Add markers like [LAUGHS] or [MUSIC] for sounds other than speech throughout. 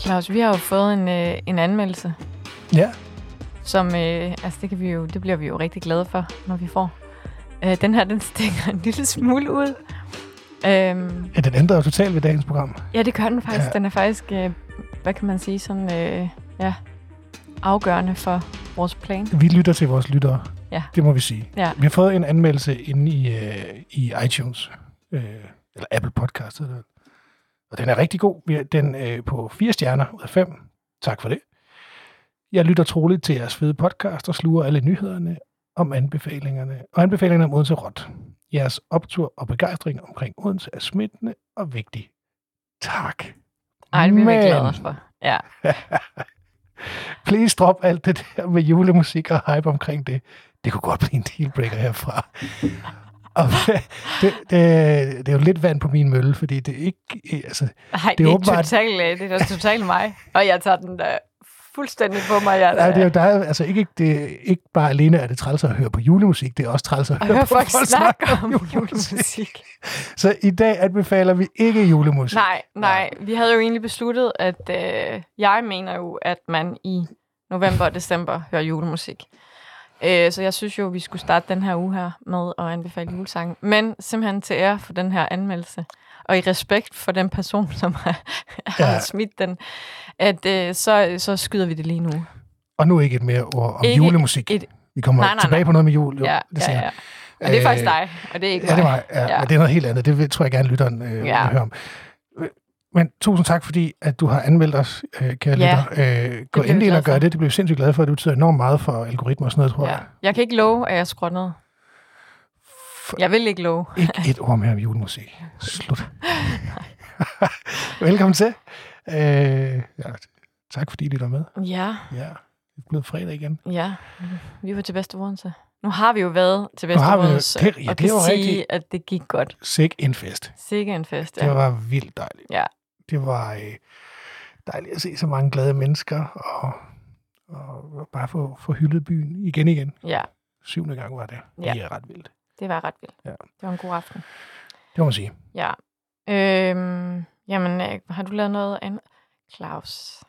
Claus, vi har jo fået en, øh, en anmeldelse, Ja, som, øh, altså det, kan vi jo, det bliver vi jo rigtig glade for, når vi får. Øh, den her, den stikker en lille smule ud. Øhm, ja den ændrer jo totalt ved dagens program. ja, det gør den faktisk. Ja. Den er faktisk, øh, hvad kan man sige, sådan, øh, ja, afgørende for vores plan. Vi lytter til vores lyttere. Ja. Det må vi sige. Ja. Vi har fået en anmeldelse inde i, øh, i iTunes, øh, eller Apple Podcast, hedder det. Og den er rigtig god. Den er på fire stjerner ud af fem. Tak for det. Jeg lytter troligt til jeres fede podcast og sluger alle nyhederne om anbefalingerne, og anbefalingerne om Odense Rot. Jeres optur og begejstring omkring Odense er smittende og vigtig. Tak. Ej, det bliver vi Men- glade for. Ja. [LAUGHS] Please drop alt det der med julemusik og hype omkring det. Det kunne godt blive en dealbreaker herfra. Og [LAUGHS] det, det, det er jo lidt vand på min mølle, fordi det er ikke... Altså, Ej, Det det er åbenbart- totalt, øh, det er totalt mig. Og jeg tager den der fuldstændig på mig. Jeg, nej, det er jo der er, altså ikke, det ikke bare alene er det træls at høre på julemusik, det er også træls at og høre høre på folk snakke om julemusik. Så i dag anbefaler vi ikke julemusik. Nej, nej. Vi havde jo egentlig besluttet, at øh, jeg mener jo, at man i november og december hører julemusik. Øh, så jeg synes jo, vi skulle starte den her uge her med at anbefale julesangen. Men simpelthen til ære for den her anmeldelse, og i respekt for den person, [LAUGHS] som har, har Ja. smidt den, at øh, så, så skyder vi det lige nu. Og nu ikke et mere ord om Ikke julemusik. et- vi kommer Nej, nej, tilbage nej. på noget med jul. Jo, ja, det ja, ja. Og det er faktisk Øh, dig, og det er ikke Ja, det mig. var ja, Ja. det er noget helt andet. Det tror jeg gerne, lytteren øh, ja. vil høre om. Men tusind tak, fordi at du har anmeldt os, øh, kære Ja, lytter. Øh, gå endelig ind og gør det. Det bliver vi sindssygt glade for. Det betyder enormt meget for algoritmer og sådan noget, tror Ja. jeg. Jeg kan ikke love, at jeg skruer ned. Jeg vil ikke love. Ikke et ord mere om julemusik. Slut. [LAUGHS] Velkommen til. Øh, ja, tak fordi I lytter med. Ja, Ja, det er blevet fredag igen. ja. Vi var til Vesterådense. Nu har vi jo været til det- ja, og det kan sige, rigtigt. at det gik godt. Sikke en fest. Sikke en fest, Det ja. var vildt dejligt. Ja. Det var øh, dejligt at se så mange glade mennesker, og, og bare få, få hyldet byen igen igen. Ja, Syvende gang var det. Ja. Det er ret vildt. det var ret vildt. Ja. Det var en god aften. Det må man sige. Ja. Øhm, jamen, øh, har du lavet noget andet? Claus,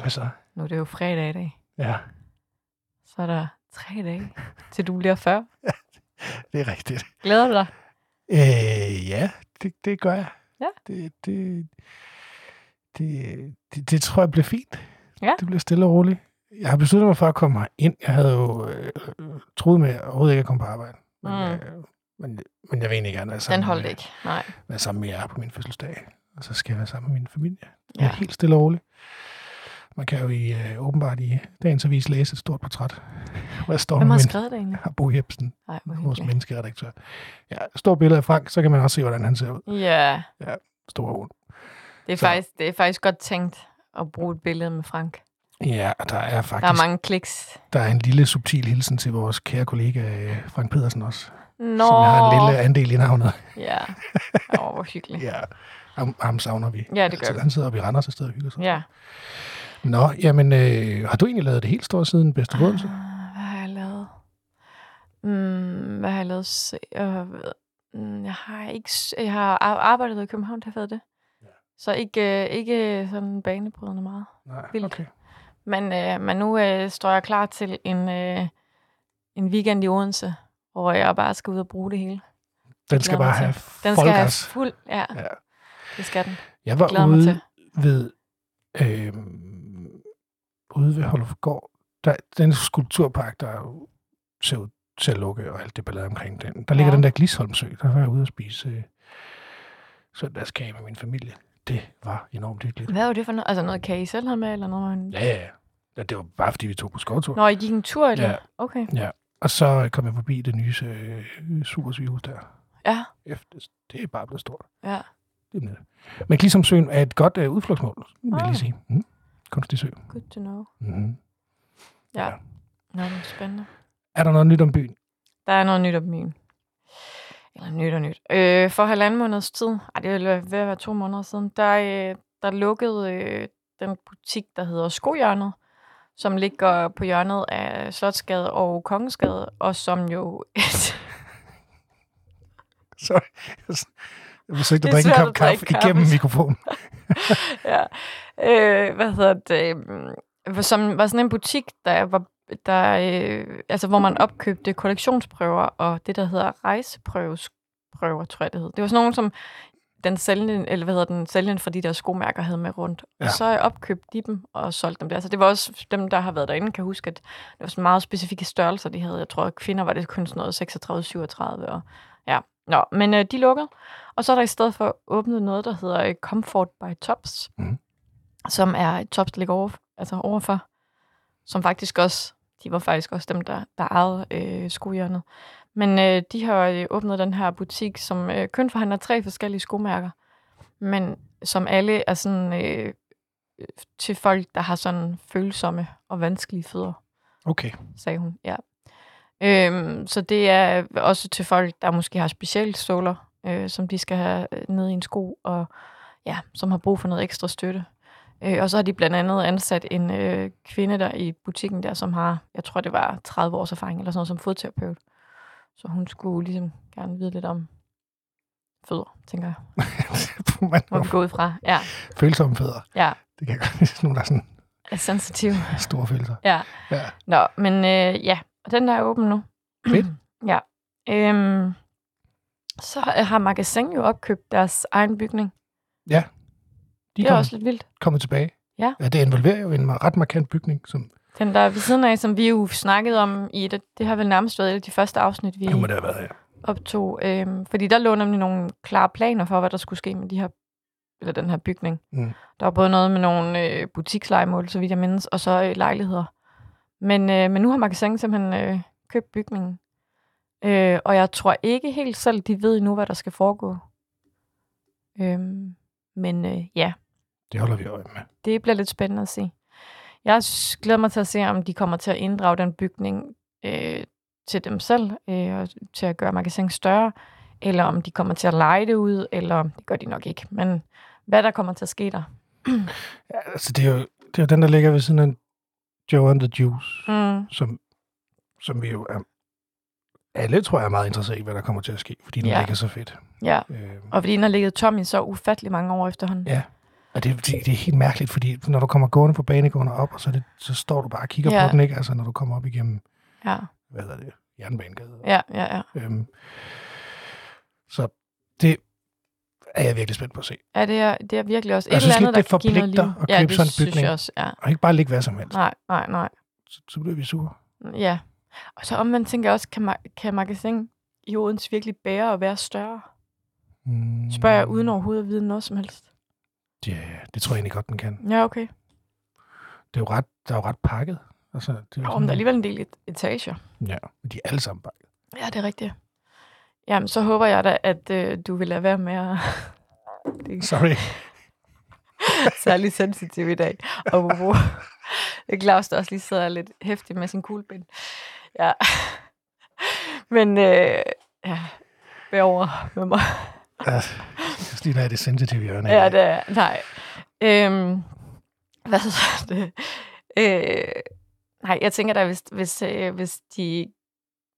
Hvad så? nu er det jo fredag i dag. Ja, Så er der tre dage, til du bliver 40. [LAUGHS] det er rigtigt. Glæder du dig? Øh, ja, det, det gør jeg. Ja. Det, det, det, det, det tror jeg bliver fint. Ja. Det bliver stille og roligt. Jeg har besluttet mig for at komme ind. Jeg havde jo øh, troet med overhovedet ikke at komme på arbejde. Men, Mm. øh, men, men jeg vil egentlig gerne være sammen, Den holdt med, ikke. Nej. være sammen med jer på min fødselsdag. Og så skal jeg være sammen med min familie. Ja. Ja. Helt stille og roligt. Man kan jo i, øh, åbenbart i dagens avis læse et stort portræt, [LAUGHS] hvor jeg står Hvem med har min skrevet det egentlig? [LAUGHS] Bo Jebsen, hvor vores menneskeredaktør. Ja, stort billede af Frank, så kan man også se, hvordan han ser ud. Ja, Stor hund. Det er, Så- faktisk, det er faktisk godt tænkt at bruge et billede med Frank. Ja, der er faktisk Der er mange kliks. der er en lille subtil hilsen til vores kære kollega øh, Frank Pedersen også, Nå. som har en lille andel i navnet. Ja. Åh, hvor hyggeligt. [LAUGHS] Ja, ham, ham savner vi. Ja, det gør Så vi. han sidder oppe i Randers et sted og hygger sig. Ja. Nå, jamen, øh, har du egentlig lavet det helt store siden bedste Ah? Hvad har jeg lavet? Mm, hvad har jeg lavet? Øh, mm, jeg har ikke... Jeg har ar- arbejdet i København, det har været det. Så ikke, øh, ikke sådan banebrydende meget. Nej, vildt. okay. Men, øh, men nu øh, står jeg klar til en, øh, en weekend i Odense, hvor jeg bare skal ud og bruge det hele. Den skal bare have Den skal have fuld... Ja, Ja. det skal den. Jeg var mig ude til. ved, øh, ude ved Holofgård, der, den skulpturpark, der ser ud til at lukke, og alt det ballade omkring den. Der ligger Ja. den der Glisholmsø, der var jeg ude at spise øh, søndagskage med min familie. Det var enormt hyggeligt. Hvad var det for noget? Altså noget, kan I selv have med, eller noget? Man... Ja, ja, ja. Ja, Det var bare, fordi vi tog på skovtur. Nå, I gik en tur, eller? Ja. Okay. Og så kom jeg forbi det nye øh, supersygehus der. Ja, Efter, det er bare blevet stort. ja. Det er. Men Glisholmsøen er et godt øh, udflugtsmål, vil jeg Ah. lige sige. Mm. Kunstig sø. Good to know. Mm-hmm. Ja. Ja. Nå, det er spændende. Er der noget nyt om byen? Der er noget nyt om byen. Eller nyt og nyt. Øh, for halvanden måneds tid, ej, det er ved at være to måneder siden, der, øh, der lukkede øh, den butik, der hedder Skohjørnet, som ligger på hjørnet af Slotsgade og Kongensgade, og som jo... [LAUGHS] Sorry. Jeg forsøgte at drikke en kop kaffe kaffe. igennem mikrofonen. [LAUGHS] ja. Øh, hvad hedder det? øh, Som var sådan en butik, der var der, øh, altså, hvor man opkøbte kollektionsprøver og det, der hedder rejseprøver, tror jeg det hed. Det var sådan nogle, som den sælgende, eller hvad hedder den, sælgende fra de der skomærker havde med rundt. Ja. Og så opkøbte de dem og solgte dem der. Så det var også dem, der har været derinde, kan huske, at det var sådan meget specifikke størrelser, de havde. Jeg tror, at kvinder var det kun sådan noget 36-37. Og, ja. Nå, men øh, de lukkede. Og så er der i stedet for åbnet noget, der hedder øh, Comfort by Tops, Mhm. som er et Tops, der ligger over, altså overfor, som faktisk også, de var faktisk også dem, der, der ejede øh, skohjørnet. Men øh, de har øh, åbnet den her butik, som øh, kun forhandler tre forskellige skomærker, men som alle er sådan øh, til folk, der har sådan følsomme og vanskelige fødder Okay. sagde hun. Ja. Øhm, så det er også til folk, der måske har specialståler, øh, som de skal have øh, ned i en sko, og ja, som har brug for noget ekstra støtte. Øh, og så har de blandt andet ansat en øh, kvinde der i butikken der, som har, jeg tror det var 30 års erfaring eller sådan noget som fodterapeut. Så hun skulle ligesom gerne vide lidt om fødder, tænker jeg. [LAUGHS] Man Må vi gå ud fra. Ja, følsomme fødder. ja. Det kan jeg godt lide. Sådan nogle, der er sådan Er sensitiv. store følelser. Ja. Ja. Nå, men øh, ja, og den der er åben nu. [CLEARS THROAT] Fedt. ja. Øhm, så har Magasin jo opkøbt deres egen bygning. De Det er kommer, også lidt vildt. kommet tilbage. Ja. ja. det involverer jo en ret markant bygning, som Den der er ved siden af, som vi jo snakkede om i det, det har vel nærmest været et af de første afsnit, vi det må det have været her. optog. Øhm, fordi der lå nemlig nogle klare planer for, hvad der skulle ske med de her, eller den her bygning. Mm. Der var både noget med nogle øh, butikslejemål, så vidt jeg mindes, og så øh, lejligheder. Men, øh, men nu har Magasin simpelthen øh, købt bygningen. Øh, og jeg tror ikke helt selv, de ved endnu, hvad der skal foregå. Øhm, men øh, ja, Det holder vi øje med. det bliver lidt spændende at se. Jeg glæder mig til at se, om de kommer til at inddrage den bygning øh, til dem selv, øh, og til at gøre magasin større, eller om de kommer til at lege det ud, eller det gør de nok ikke. Men hvad der kommer til at ske der. Ja, altså, det er, jo, det er jo den, der ligger ved siden af Joe and the Juice, Mm, som, som vi jo er... Alle, tror jeg, er meget interesseret i, hvad der kommer til at ske, fordi den Ja. ligger så fedt. ja, Øh, og fordi den har ligget tom i så ufattelig mange år efterhånden. Ja. Og det, det, det, er helt mærkeligt, fordi når du kommer gående på banegående op, og så, det, så står du bare og kigger Ja. på den, ikke? Altså, når du kommer op igennem, Ja, hvad hedder det, Jernbanegade. ja, ja. ja. Øhm, så det er jeg virkelig spændt på at se. ja det, er, det er virkelig også et eller andet, der kan give noget liv. at ja, købe det sådan en bygning. jeg også, ja. Og ikke bare ligge hvad som helst. Nej, nej, nej. Så, så bliver vi sure. Ja. Og så omvendt tænker jeg også, kan, ma- kan magasin i Odense virkelig bære at være større? Mm, Spørger jeg uden overhovedet at vide noget som helst. Ja, det tror jeg egentlig godt, den kan. Ja, okay. Det er jo ret, der er jo ret pakket. Altså, det er jo sådan- men der er alligevel en del et- etager. Ja, men de er alle sammen pakket. Ja, det er rigtigt. Jamen, så håber jeg da, at øh, du vil lade være med at... [LAUGHS] det er Sorry. [LAUGHS] særlig sensitiv i dag. Og hvor Claus, der også lige sidder lidt hæftig med sin kuglepind. Ja. Men, øh, ja, bær over med mig. Altså, Stine er det sensitive hjørne. Ja, det er, nej. Øhm, hvad så det? Øh, nej, jeg tænker da, hvis, hvis, øh, hvis, de,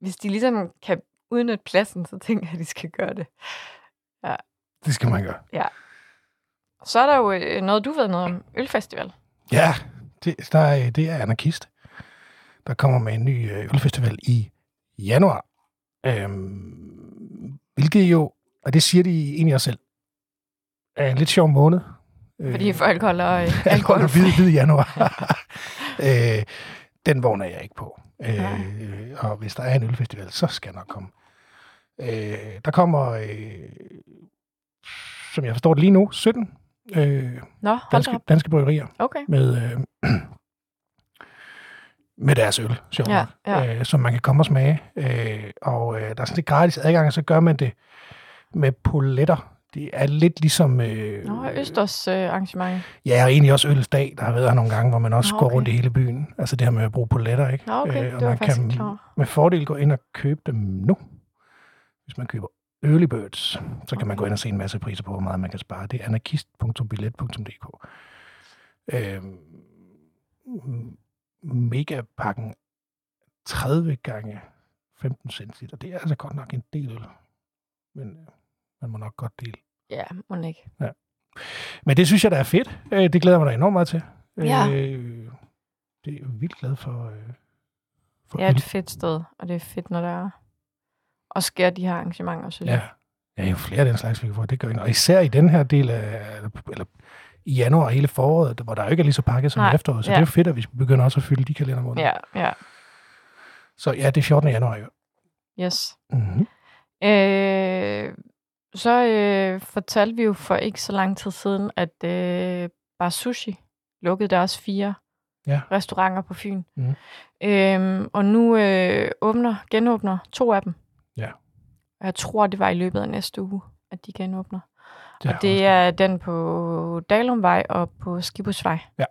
hvis de ligesom kan udnytte pladsen, så tænker jeg, at de skal gøre det. Det skal man gøre. Så er der jo øh, noget, du ved noget om. Ølfestival. Ja, det, der er, det er anarkist, der kommer med en ny øh, ølfestival i januar. Øhm, hvilket jo, og det siger de egentlig også selv, er en lidt sjov måned. Fordi folk holder øh, [LAUGHS] alkohol og hvid, hvid januar. [LAUGHS] øh, den vogn er jeg ikke på. Øh, og hvis der er en ølfestival, så skal jeg nok komme. Øh, der kommer, øh, som jeg forstår det lige nu, 17 øh, Nå, danske, op. danske bryggerier Okay. med, øh, med deres øl, sjovt Ja, ja. Øh, som man kan komme og smage. Øh, og øh, der er sådan lidt gratis adgang, og så gør man det med poletter. Det er lidt ligesom... Øh, Nå, Østers øh, arrangement. Ja, og egentlig også Ølles Dag, der har været her nogle gange, hvor man også Nå, går okay. rundt i hele byen. Altså det her med at bruge poletter, ikke? Nå, okay. Øh, og det man kan klar. med fordel gå ind og købe dem nu. Hvis man køber Early Birds, så kan man gå ind og se en masse priser på, hvor meget man kan spare. Det er anarkist.billet.dk. Øh, megapakken 30 gange 15 centiliter. Det er altså godt nok en del øl. Men øh, man må nok godt dele Ja, må ikke. Men det synes jeg, der er fedt. Øh, Det glæder jeg mig da enormt meget til. Ja. Øh, Det er jeg vildt glad for. øh, for Det er et fedt sted, og det er fedt, når der er og sker de her arrangementer, synes Ja. jeg. ja, jo flere af den slags, vi kan få. Det gør ikke. Og især i den her del af, eller, i januar hele foråret, hvor der jo ikke er lige så pakket som Nej, i efteråret. Så ja. det er jo fedt, at vi begynder også at fylde de kalendermåneder. Ja, ja. Så ja, det er 14. januar jo. Yes. Mm-hmm. Øh, så øh, fortalte vi jo for ikke så lang tid siden, at øh, Bar Sushi lukkede deres fire Ja. restauranter på Fyn. Mhm. Øhm, og nu øh, åbner, genåbner to af dem. Ja. Og jeg tror, det var i løbet af næste uge, at de genåbner. Det og det er den på Dalumvej og på Skibusvej. Ja.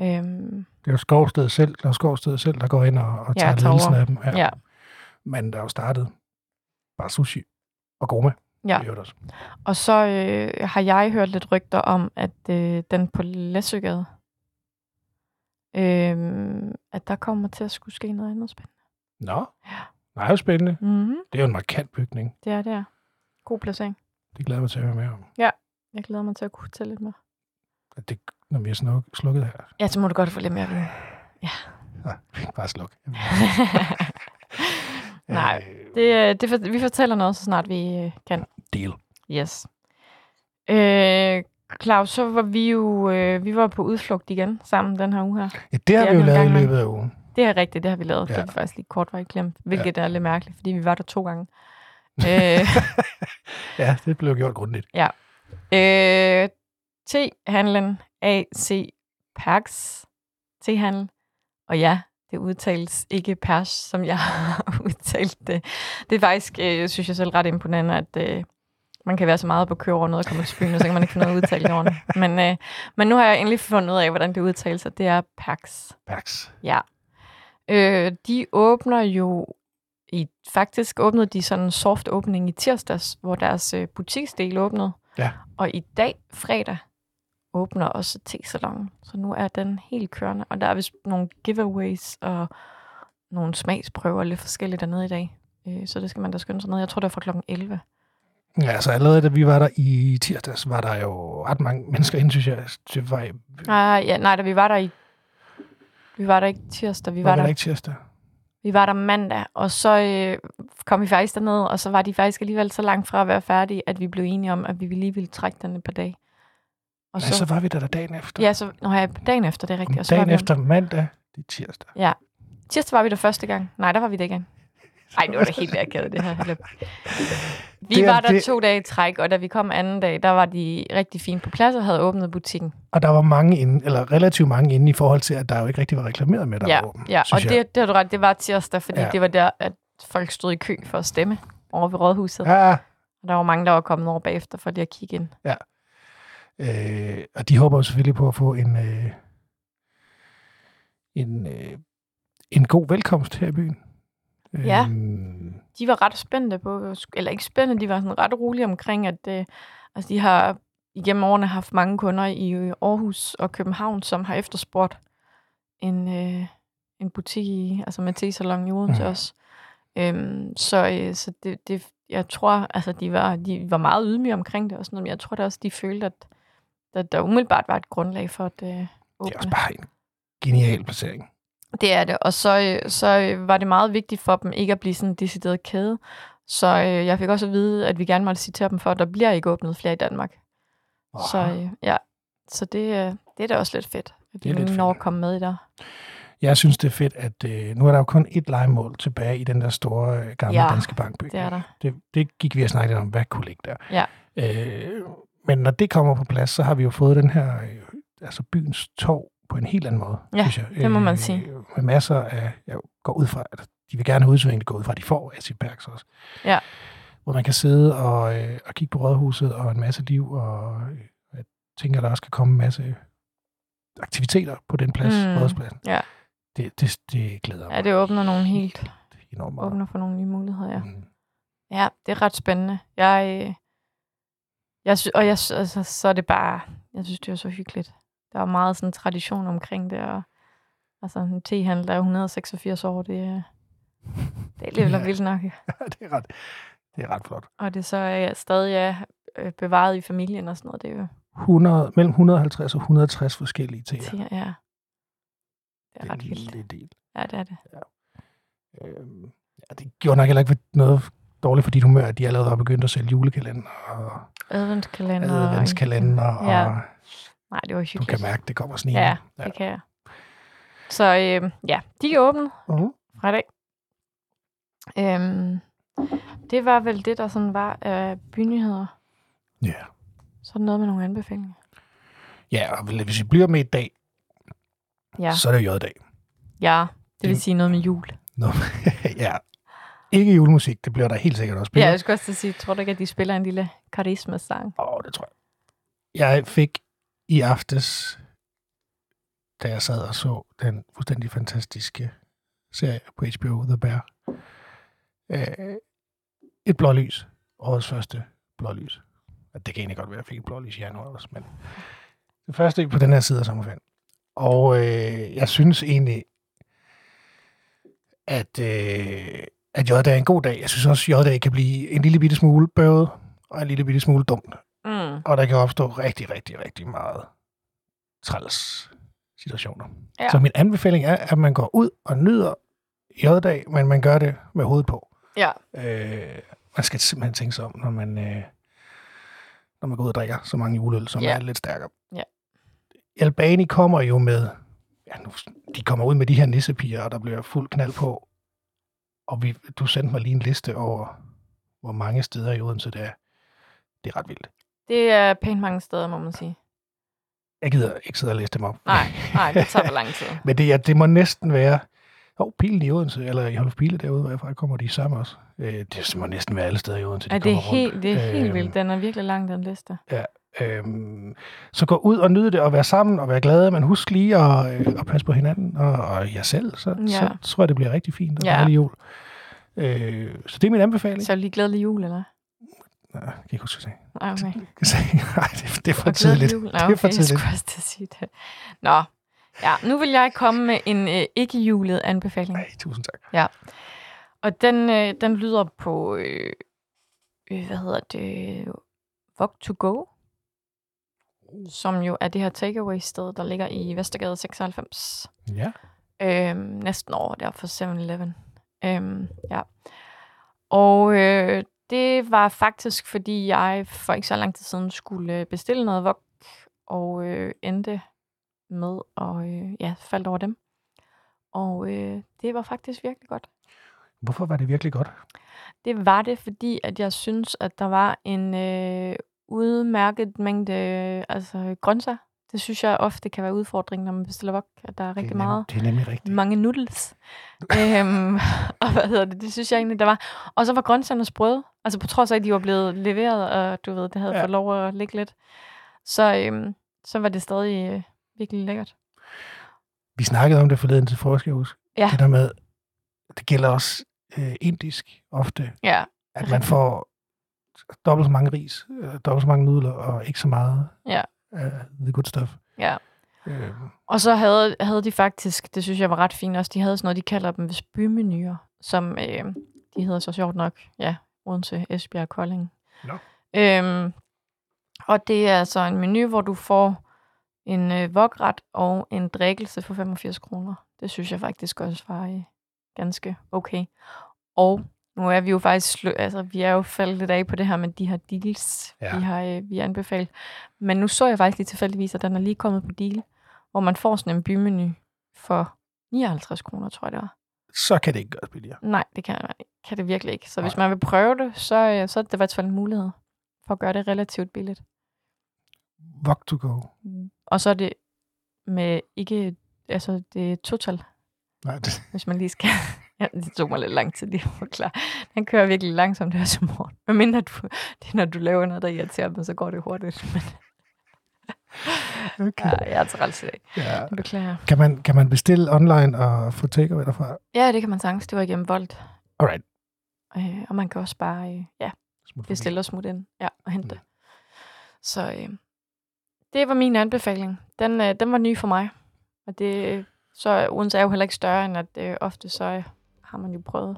Øhm, Det er jo Skovsted selv, der er Skovsted selv, der går ind og, og Ja, tager tager ledelsen af dem. ja. ja. Men der er jo startet bare sushi og goma. Ja. øvrigt også. Og så øh, har jeg hørt lidt rygter om, at øh, den på Læsøgade, øh, at der kommer til at skulle ske noget andet spændende. Nå, Ja. meget spændende. Mm-hmm. Det er jo en markant bygning. Det er det her. God placering. Det glæder jeg mig til at høre mere om. Jeg glæder mig til at kunne fortælle lidt mere. At det, når vi er snuk, slukket her. Ja, så må du godt få lidt mere at vide. Bare sluk. [LAUGHS] Nej, Det, øh, det, vi fortæller noget, så snart vi øh, kan. Deal. Yes. Øh, Claus, så var vi jo øh, vi var på udflugt igen sammen den her uge her. Ja, det har Det vi jo lavet i løbet af ugen. Det er rigtigt, det har vi lavet. Ja. Ja. Det er faktisk lige kort var glemt, hvilket ja. er lidt mærkeligt, fordi vi var der to gange. [LAUGHS] øh, Ja, det blev gjort grundigt. øh, T-handlen AC Pax T-handel. Og ja, det udtales ikke pers, som jeg [LAUGHS] har udtalt det. Det er faktisk, øh, synes jeg selv, ret imponerende, at øh, man kan være så meget på køre over noget og komme til byen, og så kan man ikke finde noget udtale det ordentligt. Men, øh, men nu har jeg endelig fundet ud af, hvordan det udtales, og det er Pax. Pax. Ja. Øh, de åbner jo i, faktisk åbnede de sådan en soft opening i tirsdags, hvor deres øh, butiksdel åbnede. Ja. Og i dag, fredag, åbner også te-salongen. Så nu er den helt kørende. Og der er vist nogle giveaways og nogle smagsprøver lidt forskelligt dernede i dag. Øh, så det skal man da skynde sig ned. Jeg tror, det er fra klokken 11. Ja, altså allerede da vi var der i tirsdags, var der jo ret mange mennesker inde, synes jeg. Det var, Ah, ja, nej, da vi var der i... Vi var der ikke tirsdag, vi var, var, var der, ikke tirsdag? vi var der mandag, og så øh, kom vi faktisk derned, og så var de faktisk alligevel så langt fra at være færdige, at vi blev enige om, at vi lige ville trække den et par dage. Og Ja, så var vi der, der dagen efter. Ja, så når jeg dagen efter, det er rigtigt. Og så var dagen vi, efter mandag, det er tirsdag. Ja. Tirsdag var vi der første gang. Nej, der var vi det igen. Ej, nu var det helt akavet, det her. Vi Det var der det- to dage i træk, og da vi kom anden dag, der var de rigtig fint på plads og havde åbnet butikken. Og der var mange inde, eller relativt mange inde i forhold til, at der jo ikke rigtig var reklameret med, der ja, var åben, ja. og jeg. det, det har du ret, det var tirsdag, fordi Ja. ja. det var der, at folk stod i kø for at stemme over ved rådhuset. Ja. Ja, Og der var mange, der var kommet over bagefter for lige at kigge ind. øh, og de håber jo selvfølgelig på at få en, øh, en, øh, en god velkomst her i byen. Ja. Øhm, de var ret spændte på, eller ikke spændte, de var sådan ret rolige omkring, at øh, altså de har igennem årene haft mange kunder i øh, Aarhus og København, som har efterspurgt en, øh, en butik i, altså med te-salon i Odense Mhm. også. Øhm, så øh, så det, det, jeg tror, altså de var, de var meget ydmyge omkring det og sådan noget, men jeg tror da også, de følte, at der, der umiddelbart var et grundlag for at øh, det åbne. er også bare en genial placering. Det er det, og så, øh, så øh, var det meget vigtigt for dem ikke at blive sådan en decideret kæde. Så øh, jeg fik også at vide, at vi gerne måtte citere dem for, at der bliver ikke åbnet flere i Danmark. Oh. Så øh, ja, så det, øh, det er da også lidt fedt, at de når at komme med i der. Jeg synes, det er fedt, at øh, nu er der jo kun et legemål tilbage i den der store øh, gamle Ja, danske bankbygning. Det er der. Det, det gik vi og snakkede om, hvad kunne ligge der. Ja. Øh, men når det kommer på plads, så har vi jo fået den her, øh, altså byens torv på en helt anden måde, Ja, synes jeg. Øh, det må man sige. Med masser af, jeg går ud fra, at de vil gerne have udsving, det går ud fra, at de får Asipærks også. Ja. Hvor man kan sidde og, øh, og kigge på rådhuset og en masse liv, og øh, jeg tænker, der også kan komme en masse aktiviteter på den plads, Mm, rådhuspladsen. ja. Det, det, det glæder mig. Ja, det åbner nogle helt, enormt meget. åbner for nogle nye muligheder, ja. Mm. Ja, det er ret spændende. Jeg, øh, jeg sy- og jeg, altså, så er det bare, jeg synes, det er så hyggeligt. Der er meget sådan tradition omkring det, og altså en tehandel, der er 186 år, det, er- det er alligevel Ja. vildt nok. [LAUGHS] det, er ret, det er ret flot. Og det så er stadig er øh, bevaret i familien og sådan noget. Det er jo 100, mellem 150 og 160 forskellige teer. til, ja. Det er Det er ret en vildt. lille del. Ja, det er det. Øhm, ja, det gjorde nok heller ikke noget dårligt for dit humør, at de allerede var begyndt at sælge julekalender og Adventskalender. og- adventskalender, Ja. og Nej, det var du hyggeligt. kan mærke, det kommer snigende. Ja, det kan jeg. Så øh, ja, de er åbne Mhm. fra i dag. Øhm, det var vel det, der sådan var af bynyheder. Ja. Så er der noget med nogle anbefalinger. Ja, og hvis vi bliver med i dag, Ja, så er det jo J-dag. ja det vil Det- sige noget med jul. Nå, [LAUGHS] ja. Ikke julemusik, det bliver der helt sikkert også. Ja, jeg skulle også sige, tror du ikke, at de spiller en lille karisma-sang? Åh, oh, det tror jeg. Jeg fik i aftes, da jeg sad og så den fuldstændig fantastiske serie på HBO, The Bear, øh, et blålys. Årets første blå lys. Det kan egentlig godt være, at jeg fik et blålys i januar også, men det første på den her side af sommerferien. Og øh, jeg synes egentlig, at, øh, at J-dag er en god dag. Jeg synes også, at J-dag kan blive en lille bitte smule bøvet og en lille bitte smule dumt. Mm. Og der kan opstå rigtig, rigtig, rigtig meget træls situationer. Ja. Så min anbefaling er, at man går ud og nyder J-dag, men man gør det med hovedet på. Ja, Øh, man skal simpelthen tænke sig om, når man, øh, når man går ud og drikker så mange juleøl, som Ja. er lidt stærkere. Ja. Albani kommer jo med, ja, nu, de kommer ud med de her nissepiger, og der bliver fuld knald på. Og vi, du sendte mig lige en liste over, hvor mange steder i Odense det er. Det er ret vildt. Det er pænt mange steder, må man sige. Jeg gider ikke sidde og læse dem op. Nej, nej, det tager for lang tid. [LAUGHS] Men det, er, det må næsten være... Jo, Pilen i Odense, eller i Holf Pile derude, hvor jeg fra kommer de samme også. Øh, det må næsten være alle steder i Odense, de Ja, det er kommer rundt. helt, det er helt Øhm, vildt. Den er virkelig lang, den liste. Øhm, så gå ud og nyde det, og være sammen, og være glade, men husk lige at, øh, at passe på hinanden, og, og jer selv, så, Ja. så tror jeg, det bliver rigtig fint, og Ja. ja. dejlig jul. Øh, så det er min anbefaling. Så lige glædelig jul, eller? Jeg kan ikke huske, hvad okay. jeg sagde. [LAUGHS] Nej, det, det er for tidligt. Jul. Nå, Det er okay, for jeg tidligt. skulle også til at sige det. Nå, ja, nu vil jeg komme med en øh, ikke-julet anbefaling. Nej, tusind tak. Og den, øh, den lyder på, øh, øh, hvad hedder det, Vog to Go, som jo er det her takeaway-sted, der ligger i Vestergade 96. Ja. Øhm, næsten over der for 7-Eleven. Øhm, ja. Og øh, det var faktisk, fordi jeg for ikke så lang tid siden skulle øh, bestille noget vok, og øh, endte med at øh, ja, faldt over dem. Og øh, det var faktisk virkelig godt. Hvorfor var det virkelig godt? Det var det, fordi at jeg synes, at der var en øh, udmærket mængde øh, altså, grøntsager. Det synes jeg ofte kan være udfordringen, når man bestiller wok, at der er det rigtig er nem- meget Det er nemlig rigtigt. mange noodles. øhm, [LAUGHS] og hvad hedder det? Det synes jeg egentlig, der var. Og så var grøntsagerne sprøde. Altså på trods af, at de var blevet leveret, og du ved, det havde Ja. ja. fået lov at ligge lidt. Så, øhm, så var det stadig øh, virkelig lækkert. Vi snakkede om det forleden til forskerhus. Ja. Det der med, det gælder også øh, indisk ofte, Ja, at man får dobbelt så mange ris, øh, dobbelt så mange nudler, og ikke så meget Ja. Af the good stuff. ja. Øh, Og så havde, havde de faktisk, det synes jeg var ret fint også, de havde sådan noget, de kalder dem bymenuer, som øh, de hedder så sjovt nok, ja, Odense, Esbjerg Kolding. Nå. Øhm, og det er altså en menu, hvor du får en øh, vokret og en drikkelse for 85 kroner. Det synes jeg faktisk også var øh, ganske okay. Og nu er vi jo faktisk, altså vi er jo faldet lidt af på det her med de her deals, Ja. vi har øh, vi har anbefalet. Men nu så jeg faktisk lige tilfældigvis, at den er lige kommet på deal, hvor man får sådan en bymenu for 59 kroner, tror jeg det var. så kan det ikke gøres billigere. Nej, det kan, kan det virkelig ikke. Så hvis Nej. man vil prøve det, så, øh, så er det i hvert fald en mulighed for at gøre det relativt billigt. Vok to go. Og så er det med ikke, altså det er total, Nej, det, hvis man lige skal. Ja, det tog mig lidt lang tid lige at forklare. Den kører virkelig langsomt her som morgen. Men mindre du, [LAUGHS] det når du laver noget, der irriterer dem, så går det hurtigt. [LAUGHS] Men okay. ja, jeg er træls i dag. Ja. Beklager. Kan, man, kan man bestille online og få takeaway derfra? Ja, det kan man sagtens. Det var igennem Volt. Alright. Øh, og man kan også bare øh, ja, bestille og smutte ind ja, og hente Mm. Så øh, det var min anbefaling. Den, øh, den var ny for mig. Og det, så Odense er jo heller ikke større, end at øh, ofte så øh, har man jo prøvet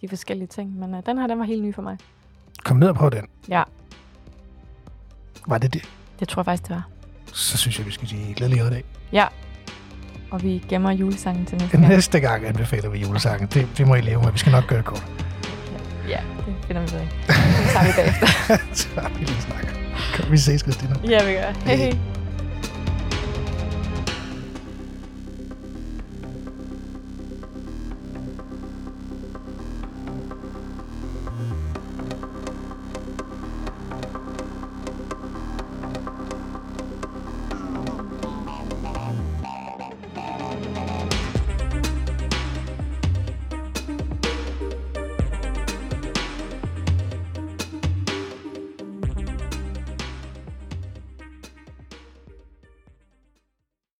de forskellige ting. Men øh, den her, den var helt ny for mig. Kom ned og prøv den. Ja. Var det det? Det tror jeg faktisk, det var. Så synes jeg, vi skal sige glædelig dag. Ja. Og vi gemmer julesangen til næste gang. Næste gang anbefaler vi julesangen. Det, det må I leve med. Vi skal nok gøre det kort. Ja, det finder vi ud af. Det tager vi bagefter. [LAUGHS] Så har vi lige snakket. Kan vi ses, Christina? ja, vi gør. Hej, hej.